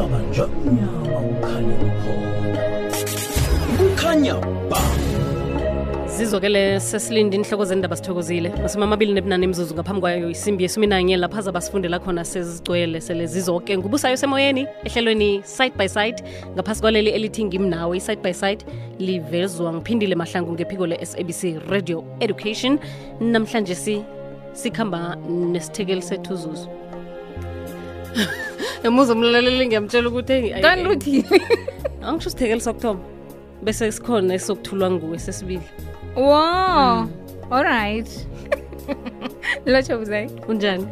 ungabanja unyama ukhanye ukhona kukhanya ba zizokele sesilinde inhloko zendaba sithokozile. Masumi amabili nebunane imzuzu ngaphambi kwayo isimbi yesumi nanye lapha zabasifundela khona sezigcwele sele zizoke ngubusayo semoyeni ehlelweni side by side. Ngaphasi kwaleli elithi ngimnawe i-side by side livezwa ngiphindile mahlangu ngephiko le-sabc radio education. Namhlanje si sikhamba nesithekeli sethuzuzu emuza umlaleli ngiyamtshela ukuthi kanti uthini? Angisho isithekeli sokuthoma bese sikhona esokuthulwa nguwe sesibili. Wow all right. Lotsho buzayi kunjani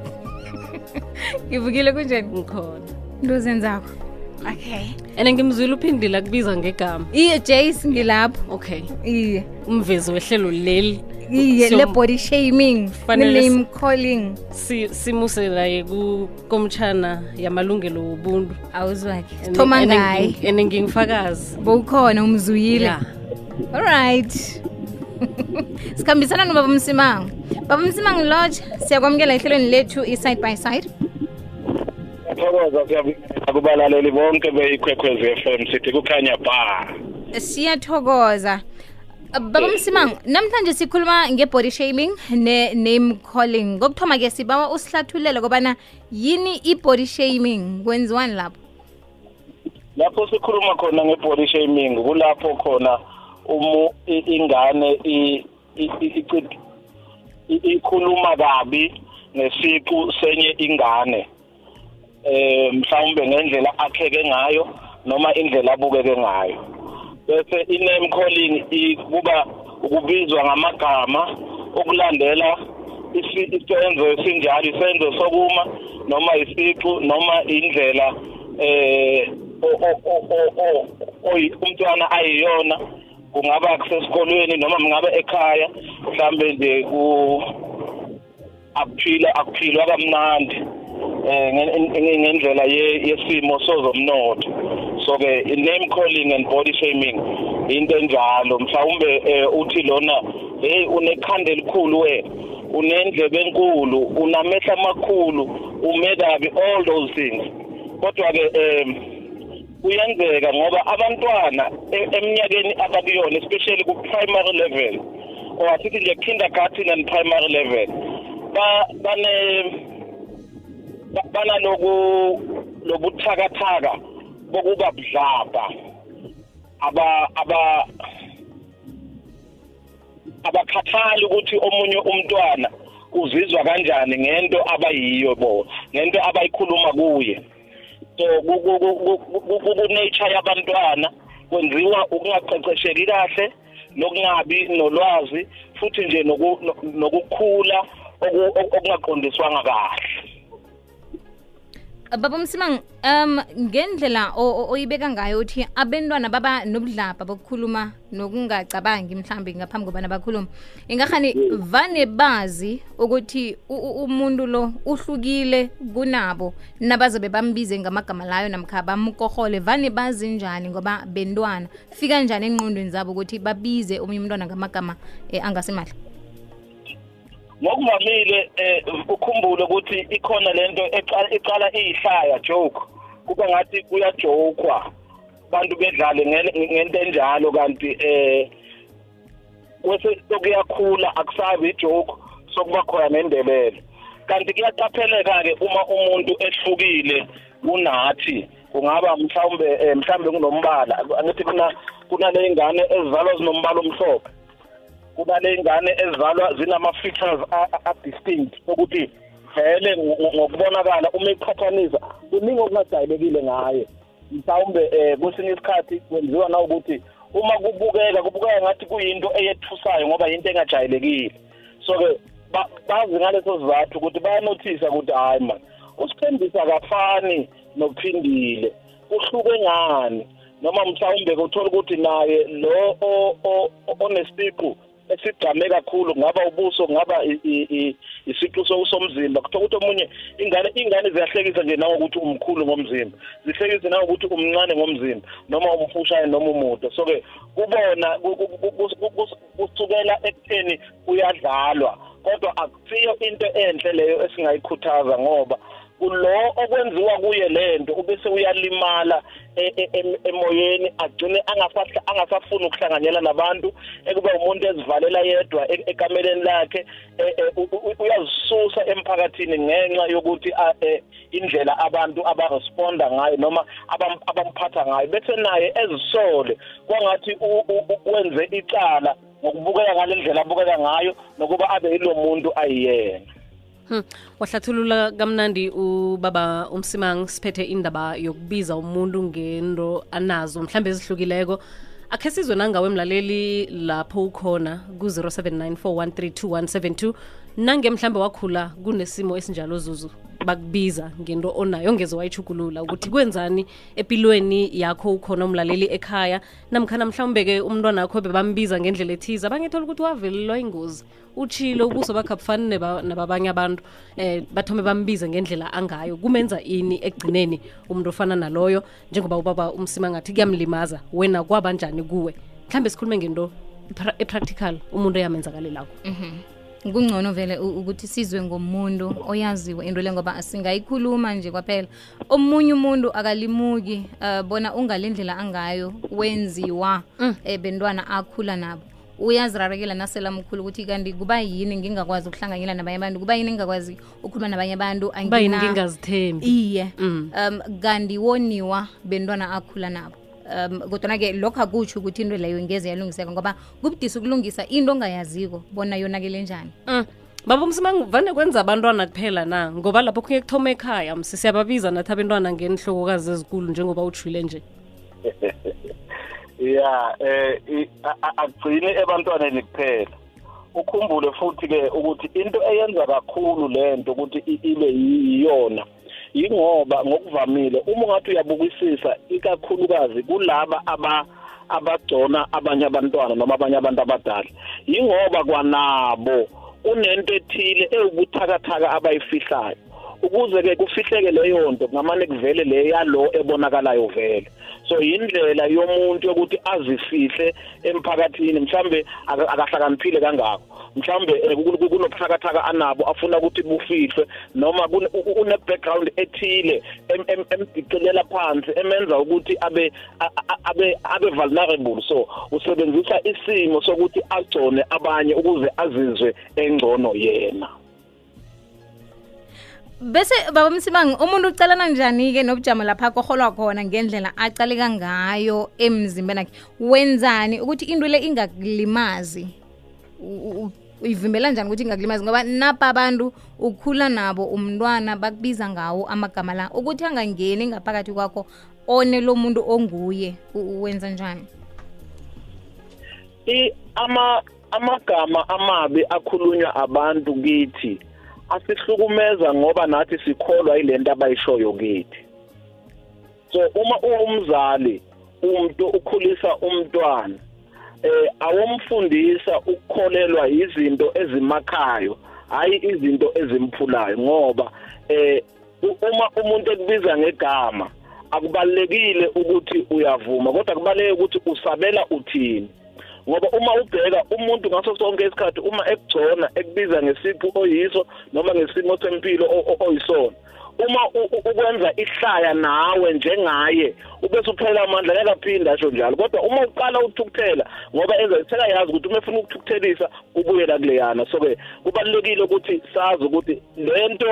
ngivukile kunjani? Ngikhona. Into zenzakho okay. And ngimzwile uphindile akubiza ngegama. Iye jace ngilapho. Okay. Iye. Umvezi wehlelo leli iye Siyom- le-body shaming ne-name calling. si- simuse naye kukomtshana yamalungelo wobuntu awuzwakhe sithoma ngaye ene ngingifakazi bowukhona umzuyile ya. All right. Sikhambisana nobaba msimango baba msimango lodge. Siyakwamukela ehlelweni lethu i-side by side. Thokoza siyabingelela kubalaleli bonke beyikhwekhwezi FM sithi kukhanya ba siyathokoza baba msimango namhlanje sikhuluma nge-body shaming ne-name calling ngokuthoma-ke sibawa usihlathulele kobana yini i-body shaming? Kwenziwani lapho? Lapho sikhuluma khona nge-body shaming kulapho khona umu ingane ikhuluma kabi ngesiqu senye ingane. Eh mhlawumbe ngendlela akheke ngayo noma indlela abukeke ngayo. Bese i-name calling kuba ukubizwa ngamagama okulandela isenzo esinjalo isenzo sokuma noma isiqu noma indlela eh umntwana ayiyona kungaba kusesikolweni noma ngabe ekhaya mhlambe nje ku akuphila akuphilwa kamnandi eh ngen- ngen- ngendlela ye- yesimo sozomnotho so ke name calling and body shaming into enjalo. Mhlawumbe eh, uthi lona hey unekhanda elikhulu wena unendlebe enkulu unamehla amakhulu ume kabi all those things. Kodwa ke em kuyenzeka ngoba abantwana e- eminyakeni abakuyona especially ku primary level or asithi nje kindergarten and primary level ba bane ba- banaloku lobuthakathaka bokuba budlabha. Aba aba abakhathali ukuthi omunye umntwana uzizwa kanjani ngento abayiyo bo ngento abayikhuluma kuye. So ku- ku- ku- ku- ku- ku- ku-nature yabantwana kwenziwa ukungaqeqesheki kahle nokungabi nolwazi futhi nje noku- no- nokukhula oku- oku- okungaqondiswanga kahle. Baba msimang um ngendlela oyibeka ngayo uthi abentwana baba nobudlabha bokukhuluma nokungacabangi mhlambe ngaphambi kobana bakhuluma ingahani vane bazi ukuthi umuntu lo uhlukile kunabo nabaze bambize ngamagama layo namkha bamkohole vane bazi njani ngoba bentwana fika njani enqondweni zabo ukuthi babize omunye umntwana ngamagama eh, angasimahla ngokuvamile eh ukhumbule ukuthi ikhona lento eqala iyihlaya joke. Kuba ngathi kuyajokwa. Bantu bedlale ngento enjalo kanti eh wese sokuyakhula akusabi ijoke sokuba khona nendebele. Kanti kuyaqapheleka ke uma umuntu ehlukile kunathi kungaba mhlawumbe eh, mhlawumbe kunombala angithi kuna kunale ingane ezizalwa zinombala omhlophe. Kuba le ingane ezizalwa zinama-features a- a- a-distinct ukuthi vele ngo- ngokubonakala uma iqhathanisa kuningi okungajayelekile ngaye. Mhlawumbe um kwesinye isikhathi kwenziwa na ukuthi uma kubukeka kubukeka ngathi kuyinto eyethusayo ngoba yinto engajayelekile so-ke ba- bazi ngaleso sizathu ukuthi bayanothisa ukuthi hhayi mani usithembisa kafani nophindile kuhluke ngani? Noma mhlawumbe kuthola ukuthi naye lo onesiqu esigqame kakhulu kungaba ubuso kungaba isiqu so- somzimba. Kuthiwa ukuthi omunye ingane ingane ziyahlekisa nje nangokuthi umkhulu ngomzimba. Zihlekise nangokuthi umncane ngomzimba noma umfushane noma umude. So-ke kubona ku- ku- ku- ku- ku- ku- kusukela ekutheni kuyadlalwa. Kodwa akusiyo into enhle leyo esingayikhuthaza ngoba kulo okwenziwa kuye lento ubese uyalimala e- e- em- emoyeni agcine angafahla angasafuni ukuhlanganyela nabantu ekube umuntu ezivalela yedwa e- ekameleni lakhe e- e, u- u- uyazisusa emphakathini ngenxa yokuthi a- e, indlela abantu abaresponda ngayo noma abam- abamphatha ngayo. Bese naye ezisole kwangathi u- u- u- wenze icala ngokubukeka ngalendlela abukeka ngayo nokuba abe yilo muntu ayiyena. Hmm. wahlathulula kamnandi ubaba umsimang siphethe indaba yokubiza umuntu ngento anazo mhlambe ezihlukileko. Akhe sizwe nangawe mlaleli lapho ukhona ku-0794132172 nange mhlambe wakhula kunesimo esinjalo zuzu bakubiza ngento onayo ongeze wayichugulula ukuthi kwenzani empilweni yakho ukhona umlaleli ekhaya. Namkhana mhlawumbe-ke umntwana wakho bebambiza ngendlela ethize abangethola ukuthi wavelelwa ingozi utshile ubuso bakhe abufani nababanye abantu. Um bathome bambize ngendlela angayo. Kumenza ini ekugcineni umuntu ofana naloyo? Njengoba ubaba umsima ngathi kuyamlimaza wena kwabanjani kuwe? Mhlawumbe sikhulume ngento epra- epractical umuntu eyamenzakalelako kungcono vele ukuthi sizwe ngomuntu oyaziwe into le ngoba singayikhuluma nje kwaphela. Omunye umuntu akalimuki uh, bona ungalendlela angayo wenziwa mm. ebentwana bentwana akhula nabo. Uyazirarekela nasela mkhulu ukuthi kanti kuba yini ngingakwazi ukuhlanganyela nabanye abantu kuba yini ngingakwazi ukukhuluma nabanye abantu ngingazithembi. Iye. Mm. um kanti woniwa bentwana akhula nabo um kodwana-ke lokho akutsho ukuthi into leyo ngeze yalungiseka ngoba kubudisi ukulungisa into ongayaziko bona yonakele njani. Mm. baba umsimang vane kwenza abantwana kuphela na? Ngoba lapho kuye kuthoma ekhaya msi siyababiza nathi abentwana ngenihlokokazi ezikulu njengoba utshwile nje. Ya eh i- a- a- agcine ebantwaneni kuphela. Ukhumbule futhi ke ukuthi into eyenza kakhulu lento ukuthi i- ibe yiyona. Yingoba ngokuvamile uma ungathi uyabukisisa ikakhulukazi kulaba aba abagcona abanye abantwana noma abanye abantu abadala. Yingoba kwanabo kunento ethile ewubuthakathaka abayifihlayo. Ukuze ke kufihleke leyo nto ngamane kuvele le yalo ebonakalayo vele. So yindlela yomuntu yokuthi azifihle emphakathini. Mhlambe aka- akahlakaniphile kangako. Mhlambe eh, ku- ku- kunobuthakathaka anabo afuna ukuthi bufihlwe noma kune- u- u- une-background ethile em- em- emdicelela phansi emenza ukuthi abe a- a- abe abe vulnerable. So usebenzisa isimo sokuthi agcone abanye ukuze azizwe engcono yena. Bese baba msimang umuntu ucalana njani-ke nobujamo lapha koholwa khona ngendlela acaleka ngayo emzimbeni akhe wenzani ukuthi into le ingakulimazi? Uyivimbela njani ukuthi ingakulimazi? Ngoba napa abantu ukhula nabo umntwana bakubiza ngawo amagama la ukuthi angangeni ngaphakathi kwakho one lo muntu onguye wenza njani? Amagama amabi akhulunywa abantu kithi. Asihlukumeza ngoba nathi sikholwa ilento abayishoyo kithi. So uma uwumzali umuntu ukhulisa umntwana eh awomfundisa ukukholelwa izinto ezimakhayo hayi izinto ezimphulayo ngoba eh uma umuntu ekubiza ngegama akubalekile ukuthi uyavuma kodwa kubaleke ukuthi usabela uthini. Ngoba uma ubheka umuntu ngaso sonke isikhathi uma ekugcona ekubiza ngesipho oyiso noma ngesimo sempilo o- o- oyisona. Uma u- u- ukwenza ihlaya nawe njengaye ubese uphela amandla akaphinda asho njalo. Kodwa uma uqala ukuthukuthela ngoba enza sekayazi ukuthi uma efuna ukuthukuthelisa ubuyela kuleyana. So ke kubalekile ukuthi sazi ukuthi lento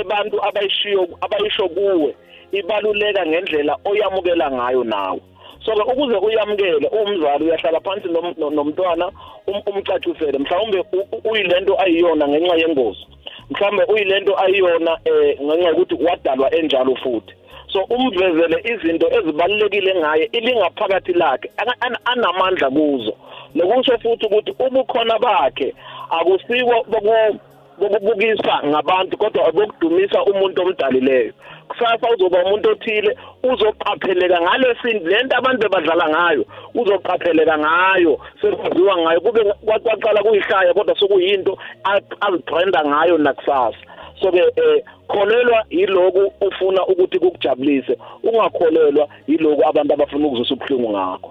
abantu abayishiyo abayisho kuwe ibaluleka ngendlela oyamukela ngayo nawe. So ke ukuze uyamukele umzali uyahlala phansi nom- no- nomntwana um- umcacisele. Mhlawumbe uyilento ayiyona ngenxa yengozi. Mhlawumbe uyilento ayiyona eh ngenxa yokuthi wadalwa enjalo futhi. So umvezele izinto ezibalulekile ngaye ilingaphakathi lakhe ana- ana- anamandla kuzo. Nokusho futhi ukuthi ubukhona bakhe akusikho boku bokubukisa ngabantu kodwa bokudumisa umuntu omdalileyo. Kusasa uzoba umuntu othile uzoqapheleka ngalesi lento abantu bebadlala ngayo uzoqapheleka ngayo sekwaziwa ngayo. Kube kwaqala kuyihlaya kodwa sokuyinto a- azibrenda ngayo nakusasa. So ke eh kholelwa yiloku ufuna ukuthi kukujabulise ungakholelwa yiloku abantu abafuna ukuzwisa ubuhlungu ngakho.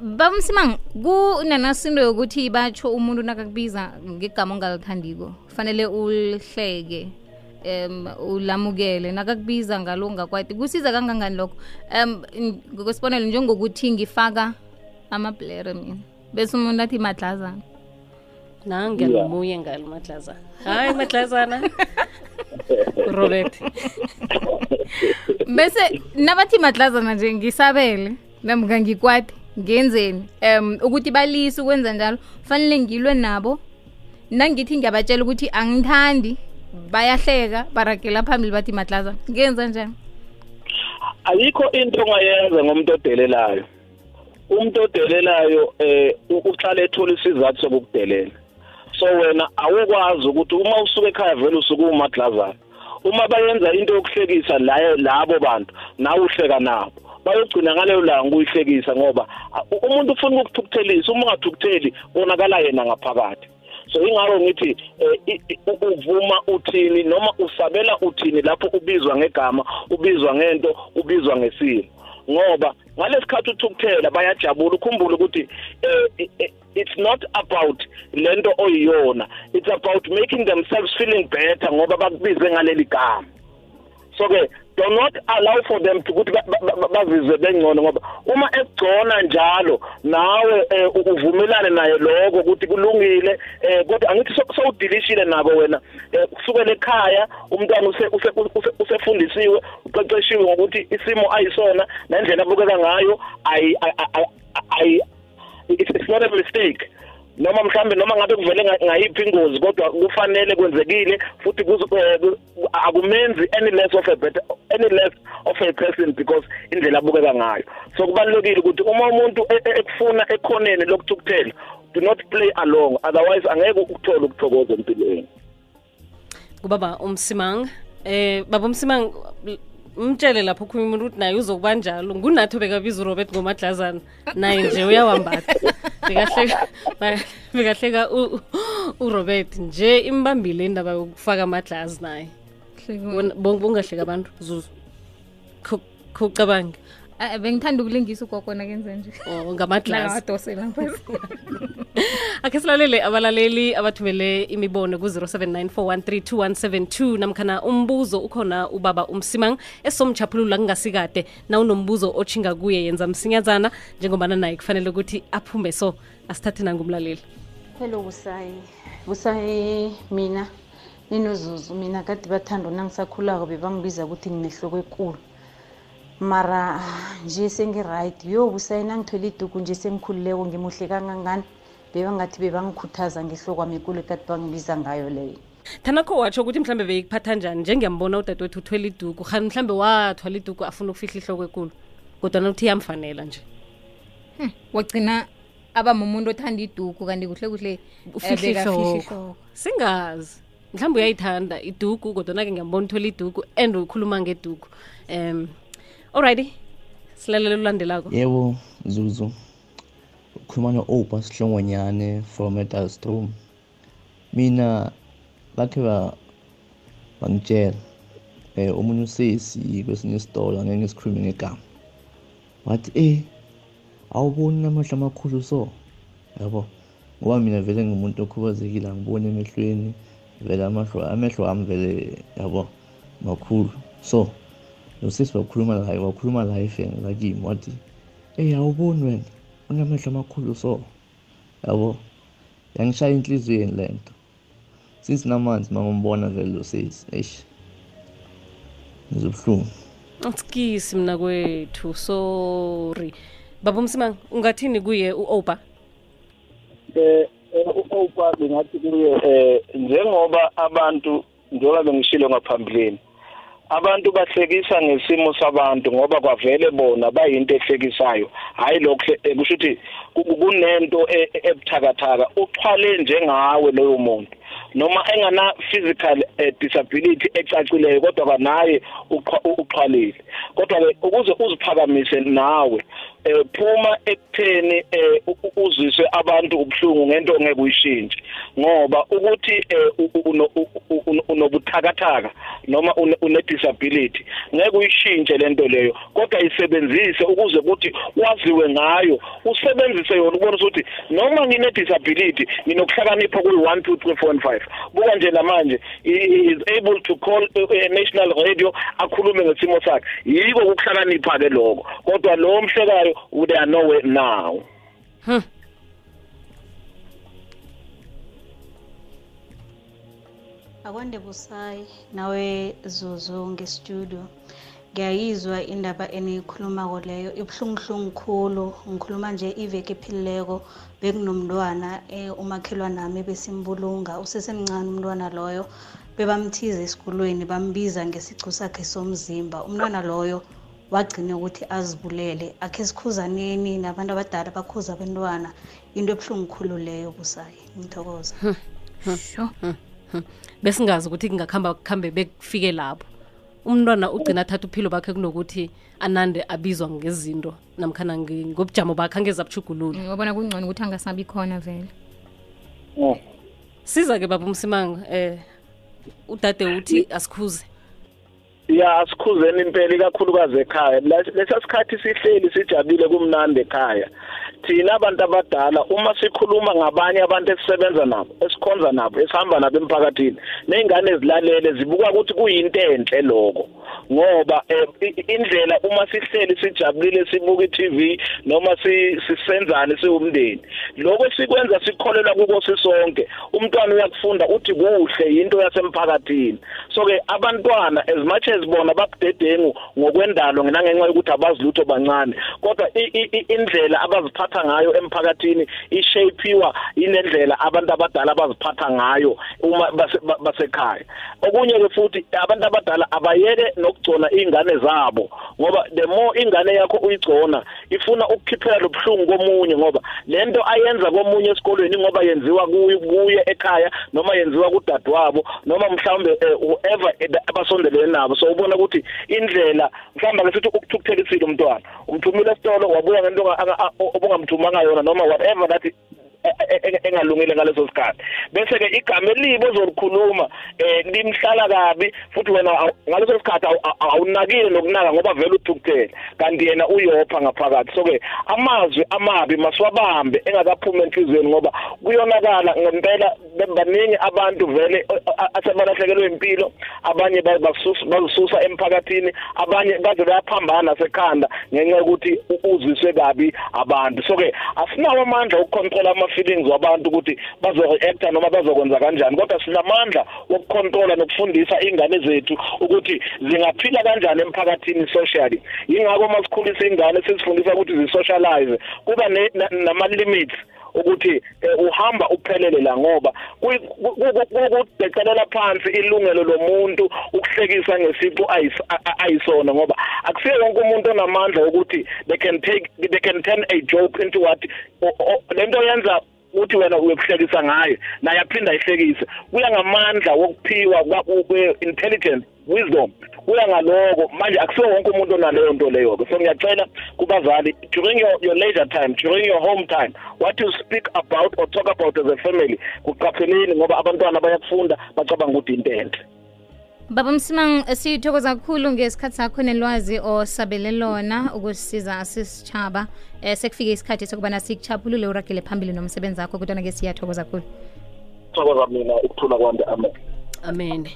Bamsimang kunanasinto yokuthi batsho umuntu nakakubiza ngegama ongalithandiko fanele ulihleke. Um ulamukele. Nakakubiza ngalo ungakwati kusiza kangangani lokho? Um ngokwesibonelo njengokuthi ngifaka amablere mina. Bese umuntu athi madlazana. Nange nomuye ngalo madlazana. Hayi madlazana. Urobert bese nabathi madlazana nje ngisabele. Namka ngikwati ngenzeni? Um ukuthi balise ukwenza njalo fanele ngilwe nabo? Nangithi ngiyabatshela ukuthi angithandi bayahleka baragela phambili bathi madlazana ngenza njani? Ayikho into ongayenza ngomuntu odelelayo. Umuntu odelelayo eh uqala ethola isizathu sokukudelela so wena awukwazi ukuthi uma usuka ekhaya vele usuke umadlazana uma bayenza into yokuhlekisa layo labo bantu nawe uhleka nabo. Bayogcina ngaleyo langa uyihlekisa ngoba uh, umuntu ufuna ukukuthukuthelisa uma ungathukutheli bonakala yena ngaphakathi. So ingakho ngithi eh, uvuma uthini noma usabela uthini lapho ubizwa ngegama ubizwa ngento ubizwa ngesimo? Ngoba ngalesikhathi uthukuthela bayajabula ukhumbule ukuthi eh, eh, it's not about lento oyiyona it's about making themselves feeling better ngoba bakubize ngaleli gama. So ke do not allow for them ukuthi bazizwe bengcono ngoba uma ekugcona njalo nawe eh, uvumelane naye lokho ukuthi kulungile eh, kodwa angithi sowudilishile nabo wena eh, kusukela ekhaya umntwana usefundisiwe uqeqeshiwe ngokuthi isimo ayisona nendlela abukeka ngayo ayi it's not a mistake. Noma mhlambe noma ngabe kuvele ngayiphi ingozi kodwa kufanele kwenzekile futhi eh, akumenzi any less of a better any less of a person because indlela abukeka ngayo. So kubalulekile ukuthi uma umuntu e, e, ekufuna ekhoneni lokuthukuthela do not play along otherwise angeke ukuthola ukuthokoza empilweni. Kubaba umsimang. Eh baba umsimang mtshele lapho khunye umuntu ukuthi naye uzokuba njalo. Ngunathi bekabiza urobert ngomadlazana. Naye nje uyawambatha. Bekahleka urobert nje imbambile indaba yokufaka amadlazi naye. Bungahleka abantu. Zuzu. Kucabange Eh, bengithanda ukulingisa ugogona kenze nje. Oh akhe silalele abalaleli abathumele imibono ku-0794132172 namkhana umbuzo ukhona ubaba umsimang esomchaphulula kungasikade na unombuzo ochinga kuye yenza msinyazana njengobana naye kufanele ukuthi aphume. So asithathe nangumlaleli. Hello busayi busayi mina ninozuzu. Mina kade bathanda nangisakhulako bebangibiza ukuthi nginehloko ekulu mara nje sengi-right. Yo busayina ngithwele iduku nje sengikhululeko ngimuhle kangangani? Bebangathi bebangikhuthaza ngehlokwami ekulu ekade bangibiza ngayo leyo. Thanakho watsho ukuthi mhlawumbe beyikuphatha njani? Njengiyambona udadewethu uthwele iduku khani mhlawumbe wathwala iduku afuna ukufihla ihloko ekulu kodwa ukuthi iyamfanela nje. Hmm, wagcina aba mumuntu othanda iduku kanti kuhle kuhle ufihla ihloko. singazi. Mhlawumbe uyayithanda iduku kodwa nake ngiyambona uthwele iduku and ukhuluma ngeduku. Um alrighty. Silalela ulandelako. Yebo zuzu. Ukhuluma no-opa sihlongonyane from edalstrom mina bakhe bangitshela um omunye usesi kwesinye isitolo angeke ngisikhulume ngegama wathi eh awuboni namehlo amakhulu so? Yabo. Ngoba mina vele ngumuntu okhubazekile angiboni emehlweni vele amehlo amehlo ami vele yabo makhulu. So nosisi wakhuluma laye wakhuluma la efeni lakimi wathi eyi awuboni wena unamehlo amakhulu so yabo yangishaya enhliziyweni le nto? Since namanzi mangombona vele lo sesi eish ngizobuhlungu. Asikisi mina kwethu sorry. Baba umsimang ungathini kuye u-opa? Eh u-opa bengathi kuye eh njengoba abantu njengoba bengishilo ngaphambilini abantu bahlekisa ngesimo sabantu ngoba kwavele bona bayinto ehlekisayo. Hayi lokho kusho ukuthi kunento e, ebuthakathaka uxhwale njengawe loyo muntu. Noma engana physical eh, disability ecacileyo kodwa kanaye uxhwalile. Kodwa ke ukuze uziphakamise nawe eh phuma ekutheni eh uzwiswe abantu ubhlungu ngento ongeke uyishintshe ngoba ukuthi eh, unobuthakathaka noma une une disability ngeke uyishintshe lento leyo. Kodwa isebenzise ukuze ukuthi waziwe ngayo usebenzise yona ukubona ukuthi noma ngine disability nginokuhlakanipha kuyi 1 2 3 4 and 5 buka nje he is able to call a national radio akhulume ngesimo sakhe. Yiko ukuhlakanipha ke lokho. Kodwa lo mhlekayo they are nowhere now. Akwande busayi nawe zuzu ngestudio. Ngiyayizwa indaba eniyikhulumako leyo. Ibuhlunguhlungu khulu. Ngikhuluma nje iveki ephilileko. Bekunomntwana um umakhelwana nami besimbulunga usesemncane umntwana loyo. Bebamthiza esikolweni bambiza ngesicu sakhe somzimba. Umntwana loyo wagcine ukuthi azibulele. Akhe sikhuzaneni nabantu abadala bakhuza abantwana. Into ebuhlungu khulu leyo busayi. Ngithokoza. Sho. besingazi ukuthi kungakhamba kuhambe bekufike lapho. Umntwana ugcina athatha uphilo bakhe kunokuthi anande abizwa ngezinto namkhana ngobujamo bakhe angeza buchugulule wabona kungcono ukuthi angasabi khona vele. Mm. siza-ke baba umsimanga eh udade uthi asikhuze ya asikhuzeni impela ikakhulukazi ekhaya. La- lesa sikhathi sihleli sijabule kumnandi ekhaya. Thina abantu abadala uma sikhuluma ngabanye abantu esisebenza nabo esikhonza nabo esihamba nabo emphakathini ney'ngane ezilalele zibuka ukuthi kuyinto enhle lokho. Ngoba eh, i- i- indlela uma sihleli sijabulile sibuka i-TV noma si- sisenzane siwumndeni. Lokho sikwenza sikholelwa kuko sisonke. Umntwana uyakufunda uthi kuhle yinto yasemphakathini. So ke abantwana as much as bona babudedengu ngokwendalo nangenxa yokuthi abazilutho bancane kodwa i- i- i- indlela abaziphatha ngayo emphakathini ishapewa inendlela abantu abadala abaziphatha ngayo uma base- ba- basekhaya. Okunye ke futhi abantu abadala abayeke nokugcona ingane zabo ngoba the more ingane yakho uyigcona ifuna ukukhiphela lobuhlungu komunye ngoba lento ayenza komunye esikolweni ngoba yenziwa kuye kuye ekhaya noma yenziwa kudadewabo noma mhlawumbe eh, whoever eh, abasondelene nabo. So ubona ukuthi indlela mhlawumbe ake sithi ukuthukuthelisile umntwana umthumile esitolo wabuya ngento onga- mchumanga yona noma whatever that engalungile ngaleso sikhathi. Bese ke igama elibi ozolikhuluma eh limhlala kabi futhi wena awu- ngaleso sikhathi awu- awu- awunakile nokunaka ngoba vele uthukuthele. Kanti yena uyopha ngaphakathi. So ke amazwi amabi masiwabambe engakaphumi enhlizweni ngoba kuyonakala ngempela baningi abantu vele eh, a- asebalahlekelwe impilo abanye ba- basusa- bazisusa emphakathini abanye kade bayaphambana nasekhanda ngenxa yokuthi u- uzwiswe kabi abantu. So ke asinawo amandla okucontrola ama-feelings wabantu ukuthi bazo-reacta noma bazokwenza kanjani. Kodwa sinamandla wokucontrola nokufundisa iy'ngane zethu ukuthi zingaphila kanjani emphakathini socially. Yingakho uma sikhulisa iy'ngane sizifundisa ukuthi zi-socialize kuba ne- na- nama-limits ukuthi eh, uhamba uphelele la ngoba kudecelela phansi ilungelo lomuntu ukuhlekisa a- ayisona ngoba akusiye wonke umuntu onamandla ukuthi they can take they can turn a joke into what lento yenza ukuthi wena uyokuhlekisa ngayo naye aphinda ayihlekise. Kuya ngamandla wokuphiwa kwe-intelligence wisdom. Kuya ngaloko manje akusiwo wonke umuntu onaleyo nto leyo-ke. So ngiyacela kubazali during your, your leisure time during your home time what you speak about or talk about as a family kuqapheleni ngoba abantwana bayakufunda bacabanga ukuthi into enhle baba msimang sithokoza kakhulu ngesikhathi sakho nelwazi osabele lona ukusisiza sisitshaba um sekufike isikhathi sokubana sikuchapulule uragele phambili nomsebenzi wakho kodwana-ke siyathokoza kakhulu. Thokoza mina ukuthula kwami. Amen. Amen.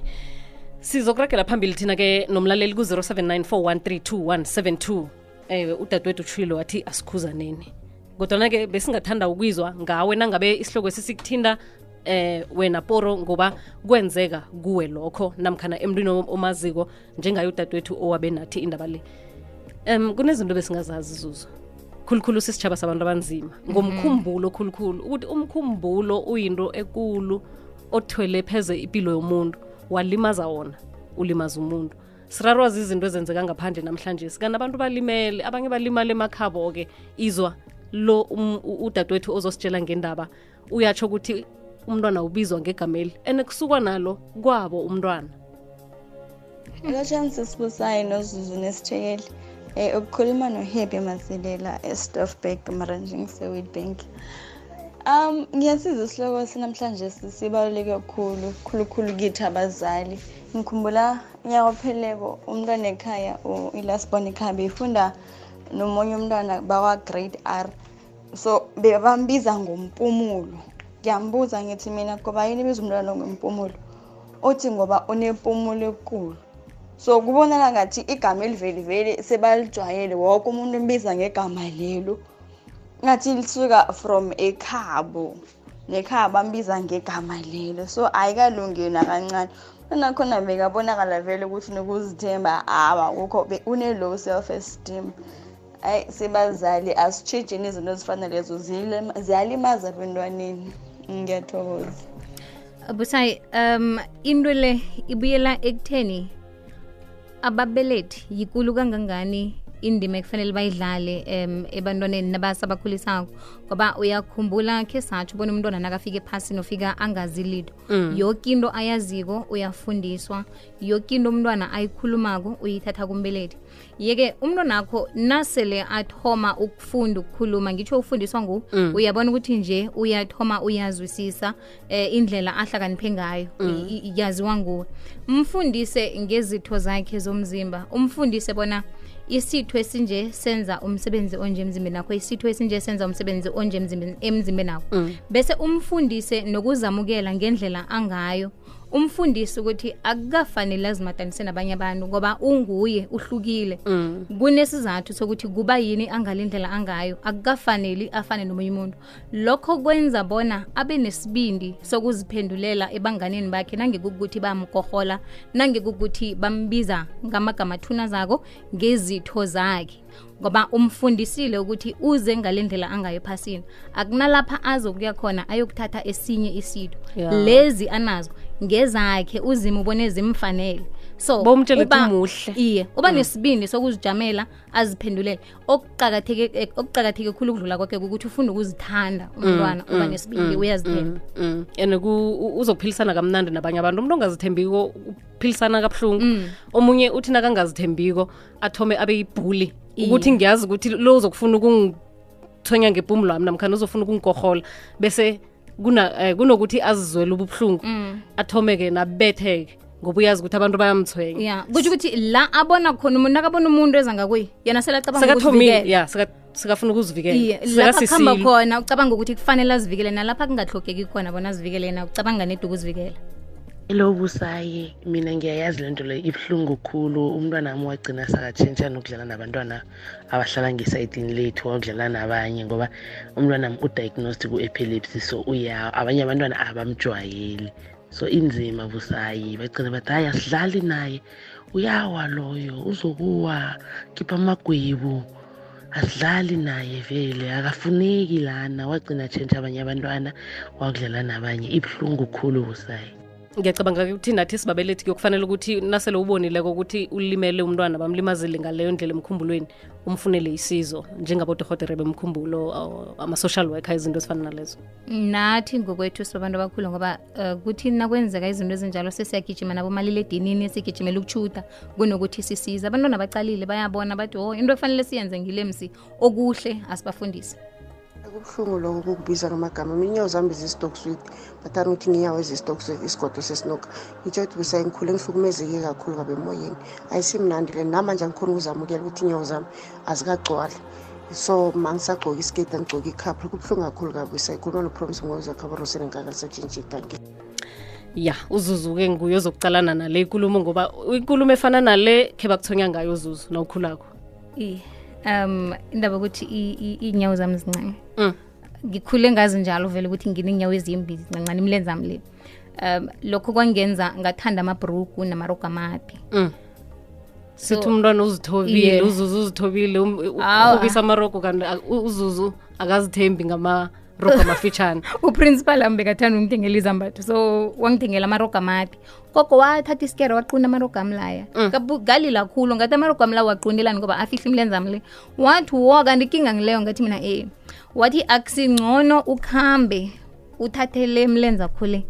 Sizokuragela phambili thina-ke nomlaleli ku-079 ewe udadewethu utshilo wathi asikhuzaneni. Kodwana-ke besingathanda ukwizwa ngawe nangabe isihloko sesikuthinda eh wena poro ngoba kwenzeka kuwe lokho namkhana emntwini omaziko njengayo udadewethu owabe nathi indaba le. Um kunezinto besingazazi zuzo khulukhulu sisitshaba sabantu abanzima. Ngomkhumbulo khulukhulu ukuthi umkhumbulo uyinto ekulu othwele pheze impilo yomuntu walimaza wona ulimaza umuntu. Sirarwazi izinto ezenzeka ngaphandle namhlanje sikani abantu balimele abanye balimale emakhabo-ke izwa lo um- udadewethu ozositshela ngendaba uyatsho ukuthi umntwana ubizwa ngegameli and kusukwa nalo kwabo umntwana. Lotshani sisibusayi nozuzu nesithekeli. Um ukukhuluma nohappy masilela estofbek maranjing sewitbank Um, ngiyasiza isihloko sinamhlanje sibaluleke kakhulu, khulukhulu kithi abazali. Ngikhumbula unyaka opheleko umntwana ekhaya ilasborn ekhaya beyifunda nomunye umntwana bakwa-grade R. So bebambiza ngompumulo. Ngiyambuza ngithi mina ngoba yini biza umntwana ngompumulo? Uthi ngoba unempumulo enkulu. So kubonakala ngathi igama eliveli vele sebalijwayele wonke umuntu embiza ngegama lelo. Ngathi lisuka from ekhabo. Nekhaya bambiza ngegama lelo so ayikalungi nakancane. Nakhona bekabonakala vele ukuthi nokuzithemba awa kukho une-low self esteem hayi sibazali asitshejeni izinto ezifana lezo ziyalimaza abentwaneni. Ngiyathokoza. Busayi um into le ibuyela ekutheni ababelethi yikulu kangangani indima ekufanele bayidlale um ebantwaneni nabasabakhulisako ngoba uyakhumbula khe satsho ubona umntwana nakafika ephasini ofika angazi mm. yoke into ayaziko uyafundiswa. Yoke into umntwana ayikhulumako uyithatha kumbeleti yeke umntwanakho nasele athoma ukufunda ukukhuluma ngitsho ufundiswa ngu uyabona ukuthi nje uyathoma uyazwisisa eh, indlela ahlakaniphe ngayo mm. yaziwa nguwe. Mfundise ngezitho zakhe zomzimba. Umfundise bona isitho esinje senza umsebenzi onje emzimbeni wakho isitho esinje senza umsebenzi onje emzimbeni- emzimbeni wakho. Bese umfundise nokuzamukela ngendlela angayo umfundisi ukuthi akukafanele azimatanise nabanye abantu ngoba unguye uhlukile. Kunesizathu sokuthi kuba yini angalindlela angayo akukafaneli afane nomunye umuntu. Lokho kwenza bona abe nesibindi sokuziphendulela ebanganeni bakhe nangekukuthi bamkohola nangekukuthi bambiza ngamagama athuna zako ngezitho zakhe. Ngoba umfundisile ukuthi uze ngalendlela angayo ephasini. Akunalapha azokuya khona ayokuthatha esinye isitho yeah. lezi anazo ngezakhe uzima ubone zimfanele. So bomtshela ukuthi uba- umuhle. iye uba nesibindi sokuzijamela aziphendulele. Okuqakatheke okuqakatheke khulu ukudlula kwakhe ukuthi ufunda ukuzithanda umntwana uba nesibindi uyazithemba. mm. and uzokuphilisana uzophilisana kamnandi nabanye abantu. Umuntu ongazithembiko uphilisana kabuhlungu. Omunye uthi nakangazithembiko athome abe yibhuli. Ukuthi ngiyazi ukuthi lo uzokufuna ukungithonya ngepumulo wami namkhana uzofuna ukungigorhola bese kunokuthi azizwele ububuhlungu athomeke nabetheke ngoba uyazi ukuthi abantu bayamthwenya. Ya kusho ukuthi la abona khona umuntu akabona umuntu eza ngakuye yena sele acabanga sekathomile ukuzivikela. ya seka- sekafuna ukuzivikela. Iye lapha khona ucabanga ukuthi kufanele azivikele nalapha kungahlogeki khona bona azivikele yena ucabanga nedi ukuzivikela Hello busayi mina ngiyayazi lento le ibuhlungu khulu. Umntwana wami wagcina sakatshintsha nokudlala nabantwana abahlala ngesayidini lethu wakudlala nabanye ngoba umntwana wami udiagnosed ku-epilepsy so uya abanye abantwana abamjwayeli. So inzima busayi. Bagcina bathi hayi asidlali naye. Uyawa loyo uzokuwa. Khipha amagwebu. Asidlali naye vele akafuneki lana. Wagcina atshentsha abanye abantwana wakudlala nabanye. Ibuhlungu khulu busayi. Ngiyacabanga ukuthi nathi sibabelethi kuyokufanele ukuthi nasele ubonileko ukuthi ulimele umntwana bamlimazile ngaleyo ndlela emkhumbulweni umfunele isizo njengabodohotere bemkhumbulo aw- ama-social worker izinto ezifana nalezo. Nathi ngokwethu sibabantu abakhulu ngoba uh, kuthi nakwenzeka izinto ezinjalo sesiyagijima nabomaliledinini sigijimela ukutshuda kunokuthi sisize. Abantwana bacalile bayabona bathi o into efanele siyenze ngile msi okuhle asibafundise kubuhlungu lokho kukubiza ngamagama. Mina inyawo zami bezistokiswit bathanda ukuthi nginyawo ezistokiswit isigodo sesinoka ngitsho ukuthi busayi ngikhule ngihlukumezeke kakhulu kabe emoyeni. Ayisimnandi le. Namanje angikhona ukuzamukela ukuthi inyawo zami azikagcwali. So ma ngisagcoka iskate angigcoka ikhapha kubuhlungu kakhulu kabi sayikhuluma nopromise ngozakhabarosene ngakalisatshintshi tanki. Ya uzuzu-ke nguye ozokucalana nale ikulumo ngoba ikulumo efana nale khe bakuthonya ngayo uzuzu nawukhulakho iye. Um indaba ukuthi iy'nyawo zami zincane Mm. ngikhule ngazi njalo vele ukuthi ngine inyawo ezimbi zincancane imilenze ami le. Um lokho kwangenza ngathanda amabhruku namarogo amade Mm. So- sithi umntwana uzithobile uzuzu uzithobile ubisa ugqokisa amarogo kanti uzuzu akazithembi ngamarogo amafitshane uprincipal ami bekathanda ungithengela izambatho so wangithengela amarogo amade koko wathatha isikere waqunda amarogo amlaya mm. Kabu- galila khulu ngathi amarogo amlaya waqunelani ngoba afihle imlenzami le wathi wo kanti ikinga ngileyo ngathi mina e wathi akusingcono ukuhambe uthathele mlenza khule.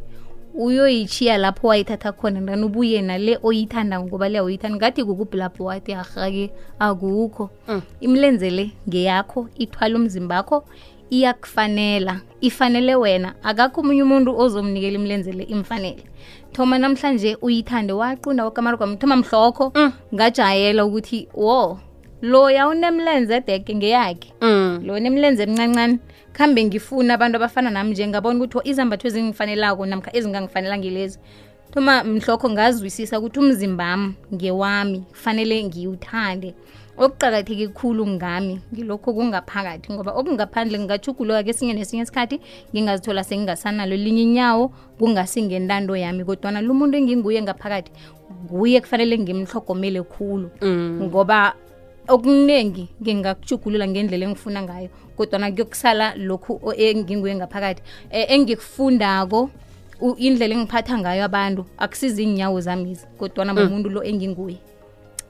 Uyoyitshiya lapho wayithatha khona ndani ubuye nale oyithanda ngoba le awuyithandi. Ngathi kukuphi lapho wathi arhake akukho. Imilenze le ngeyakho ithwala umzimba akho iyakufanela. Ifanele wena. Akakho omunye umuntu ozomnikela imlenzele imfanele. Thoma namhlanje uyithande waqunda wakamara kwami thoma mhlokho ngajayela ukuthi wo loya unemlenze edeke ngeyakhe. Mm. lo nemlenze emncancane khambe ngifuna abantu abafana nami nje ngabona ukuthi izambatho ezingifanelako namkha ezingangifanela ngilezi. Thoma mhlokho ngazwisisa ukuthi umzimbami ngewami kufanele ngiwuthande okuqakatheke khulu ngami ngilokho kungaphakathi ngoba okungaphandle ngingajuguluka kesinye nesinye isikhathi ngingazithola sengingasanalo linye inyawo kungasingentando yami. Kodwana lo muntu enginguye ngaphakathi nguye kufanele ngimhlogomele khulu. Ngoba okuningi ngingakujugulula ngendlela engifuna ngayo. Kodwana kuyokusala lokhu enginguye ngaphakathi. Eh, engikufundako indlela engiphatha ngayo abantu akusizi iinyawo zami kodwana mumuntu lo enginguye.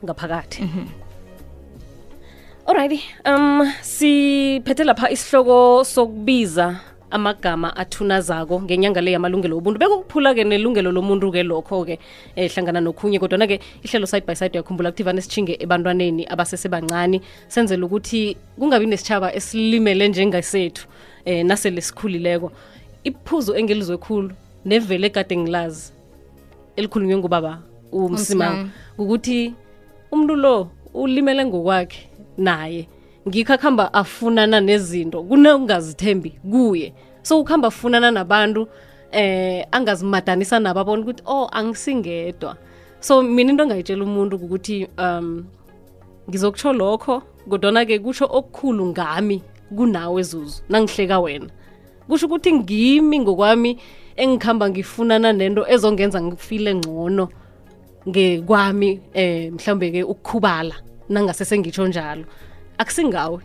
Ngaphakathi alrighty um siphethe lapha isihloko sokubiza amagama athunazako ngenyanga le yamalungelo obuntu. Bekukuphula-ke nelungelo lomuntu-ke lokho-ke eh, hlangana nokhunye kodwana-ke ihlelo side by side uyakhumbula ukuthi vane sitshinge ebantwaneni abasesebancani senzela ukuthi kungabi nesitshaba esilimele njengasethu eh, nasele sikhulileko. Iphuzo engilizwe khulu nevele kade ngilazi elikhulunywe ngubaba umsimanga uMsimang. ukuthi umuntu lo ulimele ngokwakhe. Naye. Ngikho akuhamba afunana nezinto kunongazithembi kuye. So ukuhamba afunana nabantu eh angazimadanisa nabo abona ukuthi oh angisingedwa. So mina into engayitshela umuntu ukuthi um ngizokutsho lokho kodwana-ke kutsho okukhulu ngami kunawe zuzu nangihleka wena. Kusho ukuthi ngimi ngokwami engikhamba ngifunana nento ezongenza ngifile ngcono ngekwami eh mhlambe ke ukukhubala. Nangase sengitsho njalo. Akusingawe.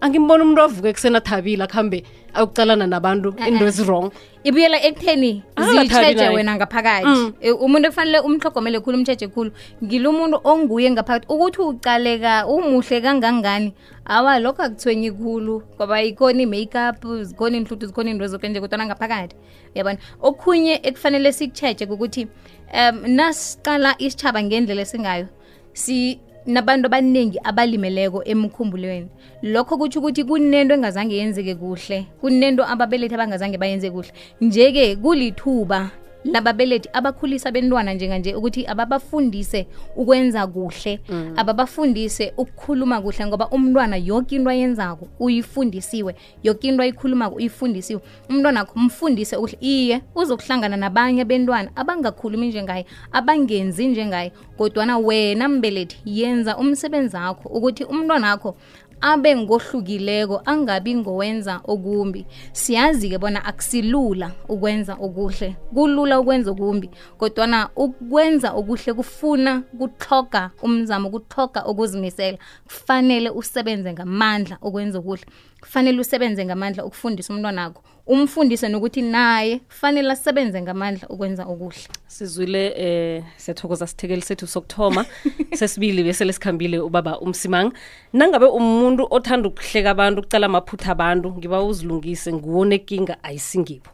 Angimbona umuntu avuke ekuseni thabile akuhambe ayokucalana nabantu uh -uh. into ezi-wrong ibuyela ekutheni Angathabi wena ngaphakathi. Mm. e, umuntu ekufanele umhlogomele khulu umtshetshe khulu ngilo umuntu onguye ngaphakathi. Ukuthi ucaleka umuhle kangangani? Awa lokho akuthwenyi khulu ngoba ikhona i-makeup zikhona inhluthu zikhona into zoke nje kodwana ngaphakathi. Uyabona? Okhunye ekufanele sikutshetshe kukuthi um nasiqala isitshaba ngendlela esingayo si nabantu abaningi abalimeleko emkhumbulweni. Lokho kutsho ukuthi kunento engazange yenzeke kuhle kunento ababelethi abangazange bayenze kuhle. Nje-ke kulithuba lababelethi abakhulisa bentwana njenganje ukuthi ababafundise ukwenza kuhle mm. ababafundise ukukhuluma kuhle ngoba umntwana yonke into ayenzako uyifundisiwe yonke into ayikhulumako uyifundisiwe umntwana wakho mfundise ukuhle iye uzokuhlangana nabanye bentwana abangakhulumi njengaye abangenzi njengaye kodwana wena mbelethi yenza umsebenzi wakho ukuthi umntwana akho abe ngohlukileko angabi ngowenza okumbi. Siyazi-ke bona akusilula ukwenza okuhle. Kulula ukwenza okumbi kodwana ukwenza okuhle kufuna kuthoga umzamo kuthoga ukuzimisela. Kufanele usebenze ngamandla ukwenza okuhle kufanele usebenze ngamandla ukufundisa umntwana akho umfundise nokuthi naye kufanele asebenze ngamandla ukwenza okuhle. Sizwile eh siyathokoza sithekeli sethu sokuthoma. Sesibili bese lesikhambile ubaba umsimanga nangabe umuntu othanda ukuhleka abantu ukucala amaphutha abantu ngiba uzilungise nguwo nekinga ayisingibo